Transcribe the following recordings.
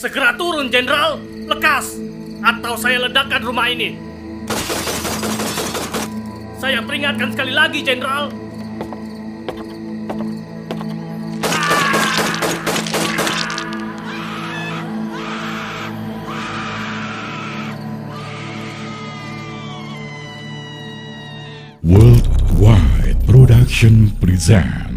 Segera turun, Jenderal. Lekas. Atau saya ledakan rumah ini. Saya peringatkan sekali lagi, Jenderal. Worldwide Production present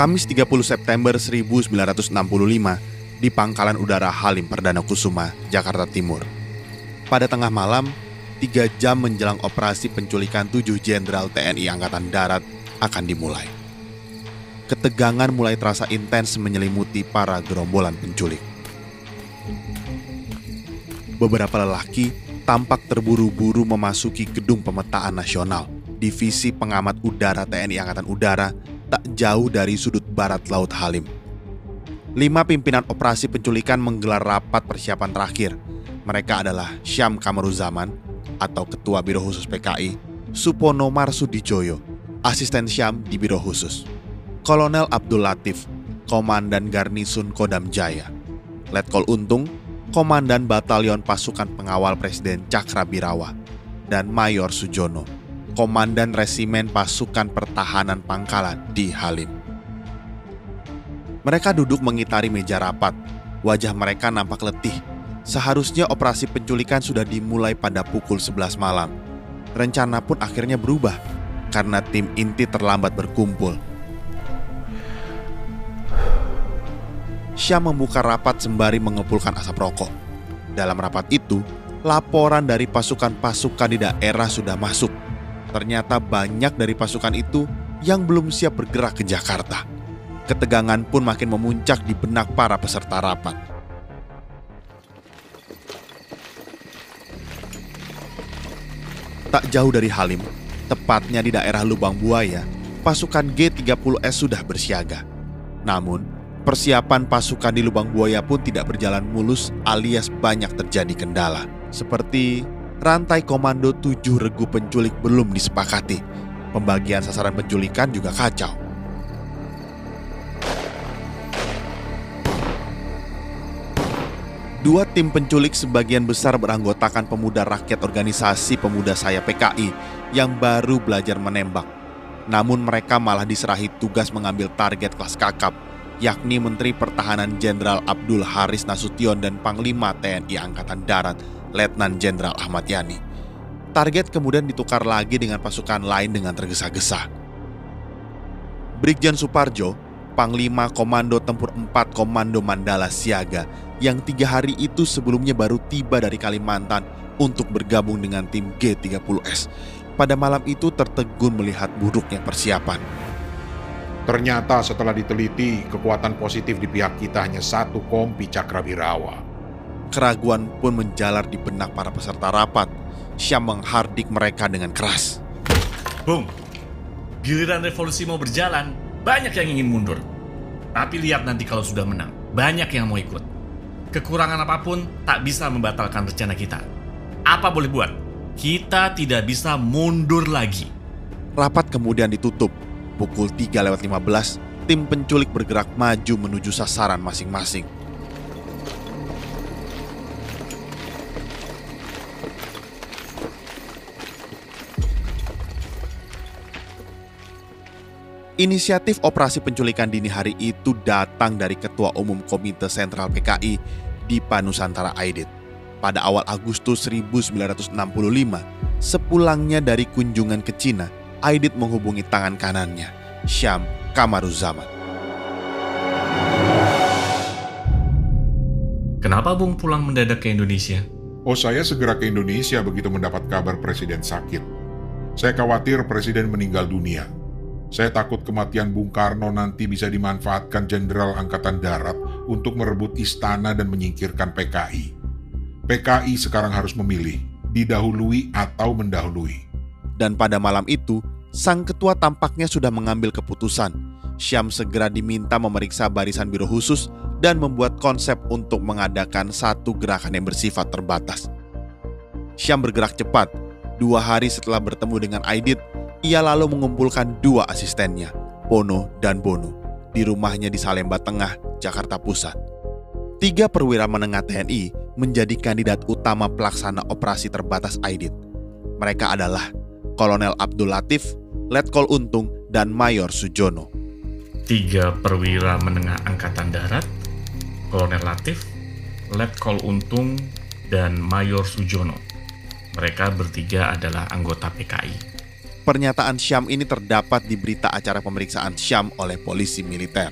Kamis 30 September 1965 di Pangkalan Udara Halim Perdana Kusuma, Jakarta Timur. Pada tengah malam, tiga jam menjelang operasi penculikan tujuh jenderal TNI Angkatan Darat akan dimulai. Ketegangan mulai terasa intens menyelimuti para gerombolan penculik. Beberapa lelaki tampak terburu-buru memasuki gedung pemetaan nasional, divisi pengamat udara TNI Angkatan Udara tak jauh dari sudut barat Laut Halim. Lima pimpinan operasi penculikan menggelar rapat persiapan terakhir. Mereka adalah Syam Kamaruzaman atau Ketua Biro Khusus PKI, Supono Marsudijoyo, Asisten Syam di Biro Khusus, Kolonel Abdul Latif, Komandan Garnisun Kodam Jaya, Letkol Untung, Komandan Batalion Pasukan Pengawal Presiden Cakrabirawa, dan Mayor Sujono, Komandan Resimen Pasukan Pertahanan Pangkalan di Halim. Mereka duduk mengitari meja rapat. Wajah mereka nampak letih. Seharusnya operasi penculikan sudah dimulai pada pukul 11 malam. Rencana pun akhirnya berubah karena tim inti terlambat berkumpul. Syah membuka rapat sembari mengepulkan asap rokok. Dalam rapat itu, laporan dari pasukan-pasukan di daerah sudah masuk. Ternyata banyak dari pasukan itu yang belum siap bergerak ke Jakarta. Ketegangan pun makin memuncak di benak para peserta rapat. Tak jauh dari Halim, tepatnya di daerah Lubang Buaya, pasukan G30S sudah bersiaga. Namun, persiapan pasukan di Lubang Buaya pun tidak berjalan mulus alias banyak terjadi kendala. Seperti rantai komando tujuh regu penculik belum disepakati. Pembagian sasaran penculikan juga kacau. Dua tim penculik sebagian besar beranggotakan pemuda rakyat organisasi pemuda saya PKI yang baru belajar menembak. Namun mereka malah diserahi tugas mengambil target kelas kakap, yakni Menteri Pertahanan Jenderal Abdul Haris Nasution dan Panglima TNI Angkatan Darat Letnan Jenderal Ahmad Yani. Target kemudian ditukar lagi dengan pasukan lain dengan tergesa-gesa. Brigjen Suparjo, Panglima Komando Tempur 4 Komando Mandala Siaga yang tiga hari itu sebelumnya baru tiba dari Kalimantan untuk bergabung dengan tim G30S. Pada malam itu tertegun melihat buruknya persiapan. Ternyata setelah diteliti, kekuatan positif di pihak kita hanya satu kompi Cakrabirawa. Keraguan pun menjalar di benak para peserta rapat. Syam menghardik mereka dengan keras. Bung, giliran revolusi mau berjalan, banyak yang ingin mundur. Tapi lihat nanti kalau sudah menang, banyak yang mau ikut. Kekurangan apa pun tak bisa membatalkan rencana kita. Apa boleh buat? Kita tidak bisa mundur lagi. Rapat kemudian ditutup. Pukul 3 lewat 15, tim penculik bergerak maju menuju sasaran masing-masing. Inisiatif operasi penculikan dini hari itu datang dari Ketua Umum Komite Sentral PKI di Panusantara Aidit. Pada awal Agustus 1965, sepulangnya dari kunjungan ke Cina, Aidit menghubungi tangan kanannya, Syam Kamaruzaman. Kenapa Bung pulang mendadak ke Indonesia? Oh, saya segera ke Indonesia begitu mendapat kabar Presiden sakit. Saya khawatir Presiden meninggal dunia. Saya takut kematian Bung Karno nanti bisa dimanfaatkan Jenderal Angkatan Darat untuk merebut istana dan menyingkirkan PKI. PKI sekarang harus memilih, didahului atau mendahului. Dan pada malam itu, sang ketua tampaknya sudah mengambil keputusan. Syam segera diminta memeriksa barisan biro khusus dan membuat konsep untuk mengadakan satu gerakan yang bersifat terbatas. Syam bergerak cepat. Dua hari setelah bertemu dengan Aidit, ia lalu mengumpulkan dua asistennya, Pono dan Bono, di rumahnya di Salemba Tengah, Jakarta Pusat. Tiga perwira menengah TNI menjadi kandidat utama pelaksana operasi terbatas Aidit. Mereka adalah Kolonel Abdul Latif, Letkol Untung, dan Mayor Sujono tiga perwira menengah Angkatan Darat, Kolonel Latif, Letkol Untung, dan Mayor Sujono. Mereka bertiga adalah anggota PKI. Pernyataan Syam ini terdapat di berita acara pemeriksaan Syam oleh polisi militer.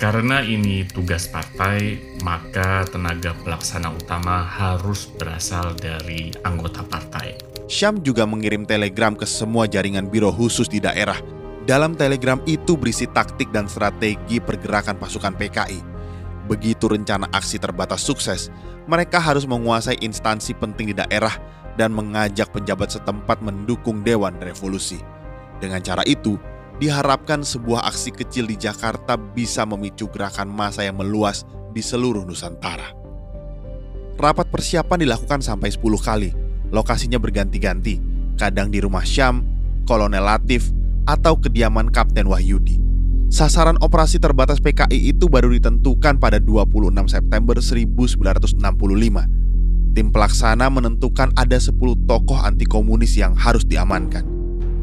Karena ini tugas partai, maka tenaga pelaksana utama harus berasal dari anggota partai. Syam juga mengirim telegram ke semua jaringan biro khusus di daerah dalam telegram itu berisi taktik dan strategi pergerakan pasukan PKI. Begitu rencana aksi terbatas sukses, mereka harus menguasai instansi penting di daerah dan mengajak penjabat setempat mendukung Dewan Revolusi. Dengan cara itu, diharapkan sebuah aksi kecil di Jakarta bisa memicu gerakan massa yang meluas di seluruh Nusantara. Rapat persiapan dilakukan sampai 10 kali. Lokasinya berganti-ganti, kadang di rumah Syam, Kolonel Latif, atau kediaman Kapten Wahyudi. Sasaran operasi terbatas PKI itu baru ditentukan pada 26 September 1965. Tim pelaksana menentukan ada 10 tokoh anti komunis yang harus diamankan.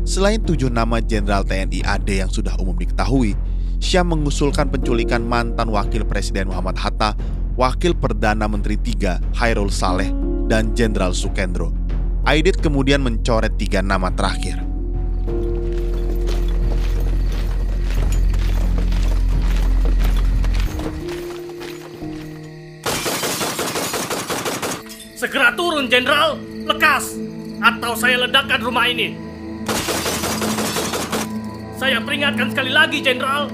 Selain tujuh nama Jenderal TNI AD yang sudah umum diketahui, Syam mengusulkan penculikan mantan Wakil Presiden Muhammad Hatta, Wakil Perdana Menteri III Hairul Saleh, dan Jenderal Sukendro. Aidit kemudian mencoret tiga nama terakhir. Segera turun, Jenderal! Lekas! Atau saya ledakan rumah ini! Saya peringatkan sekali lagi, Jenderal!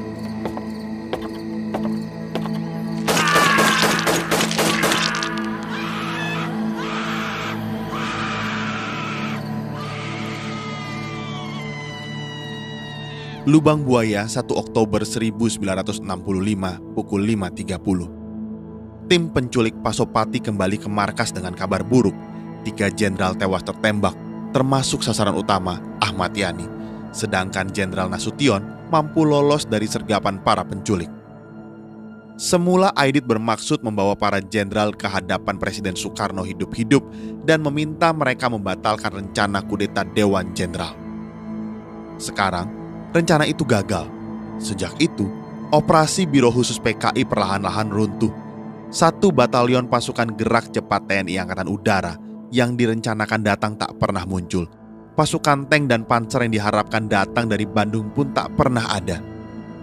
Lubang Buaya 1 Oktober 1965 pukul 5.30 tim penculik Pasopati kembali ke markas dengan kabar buruk. Tiga jenderal tewas tertembak, termasuk sasaran utama Ahmad Yani. Sedangkan Jenderal Nasution mampu lolos dari sergapan para penculik. Semula Aidit bermaksud membawa para jenderal ke hadapan Presiden Soekarno hidup-hidup dan meminta mereka membatalkan rencana kudeta Dewan Jenderal. Sekarang, rencana itu gagal. Sejak itu, operasi Biro Khusus PKI perlahan-lahan runtuh satu batalion pasukan gerak cepat TNI Angkatan Udara yang direncanakan datang tak pernah muncul. Pasukan tank dan panzer yang diharapkan datang dari Bandung pun tak pernah ada.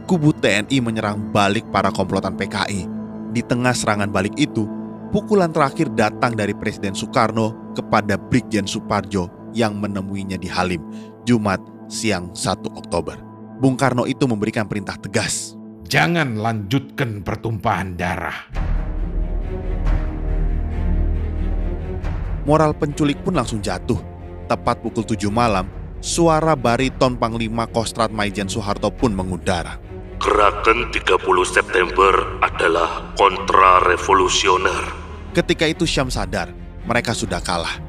Kubu TNI menyerang balik para komplotan PKI. Di tengah serangan balik itu, pukulan terakhir datang dari Presiden Soekarno kepada Brigjen Suparjo yang menemuinya di Halim, Jumat siang 1 Oktober. Bung Karno itu memberikan perintah tegas. Jangan lanjutkan pertumpahan darah. Moral penculik pun langsung jatuh. Tepat pukul 7 malam, suara bariton Panglima Kostrat Maijen Soeharto pun mengudara. Gerakan 30 September adalah kontra-revolusioner. Ketika itu Syam sadar, mereka sudah kalah.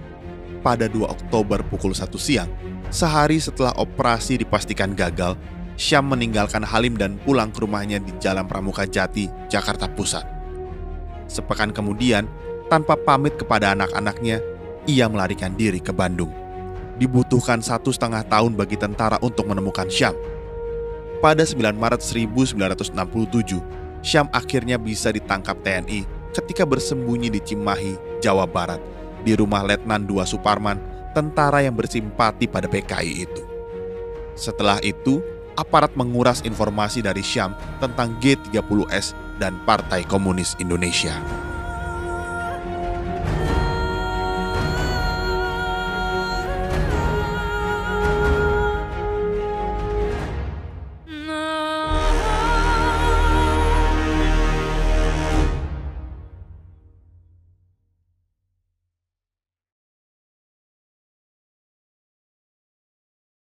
Pada 2 Oktober pukul 1 siang, sehari setelah operasi dipastikan gagal, Syam meninggalkan Halim dan pulang ke rumahnya di Jalan Pramuka Jati, Jakarta Pusat. Sepekan kemudian, tanpa pamit kepada anak-anaknya, ia melarikan diri ke Bandung. Dibutuhkan satu setengah tahun bagi tentara untuk menemukan Syam. Pada 9 Maret 1967, Syam akhirnya bisa ditangkap TNI ketika bersembunyi di Cimahi, Jawa Barat, di rumah Letnan II Suparman, tentara yang bersimpati pada PKI itu. Setelah itu, aparat menguras informasi dari Syam tentang G30S dan Partai Komunis Indonesia.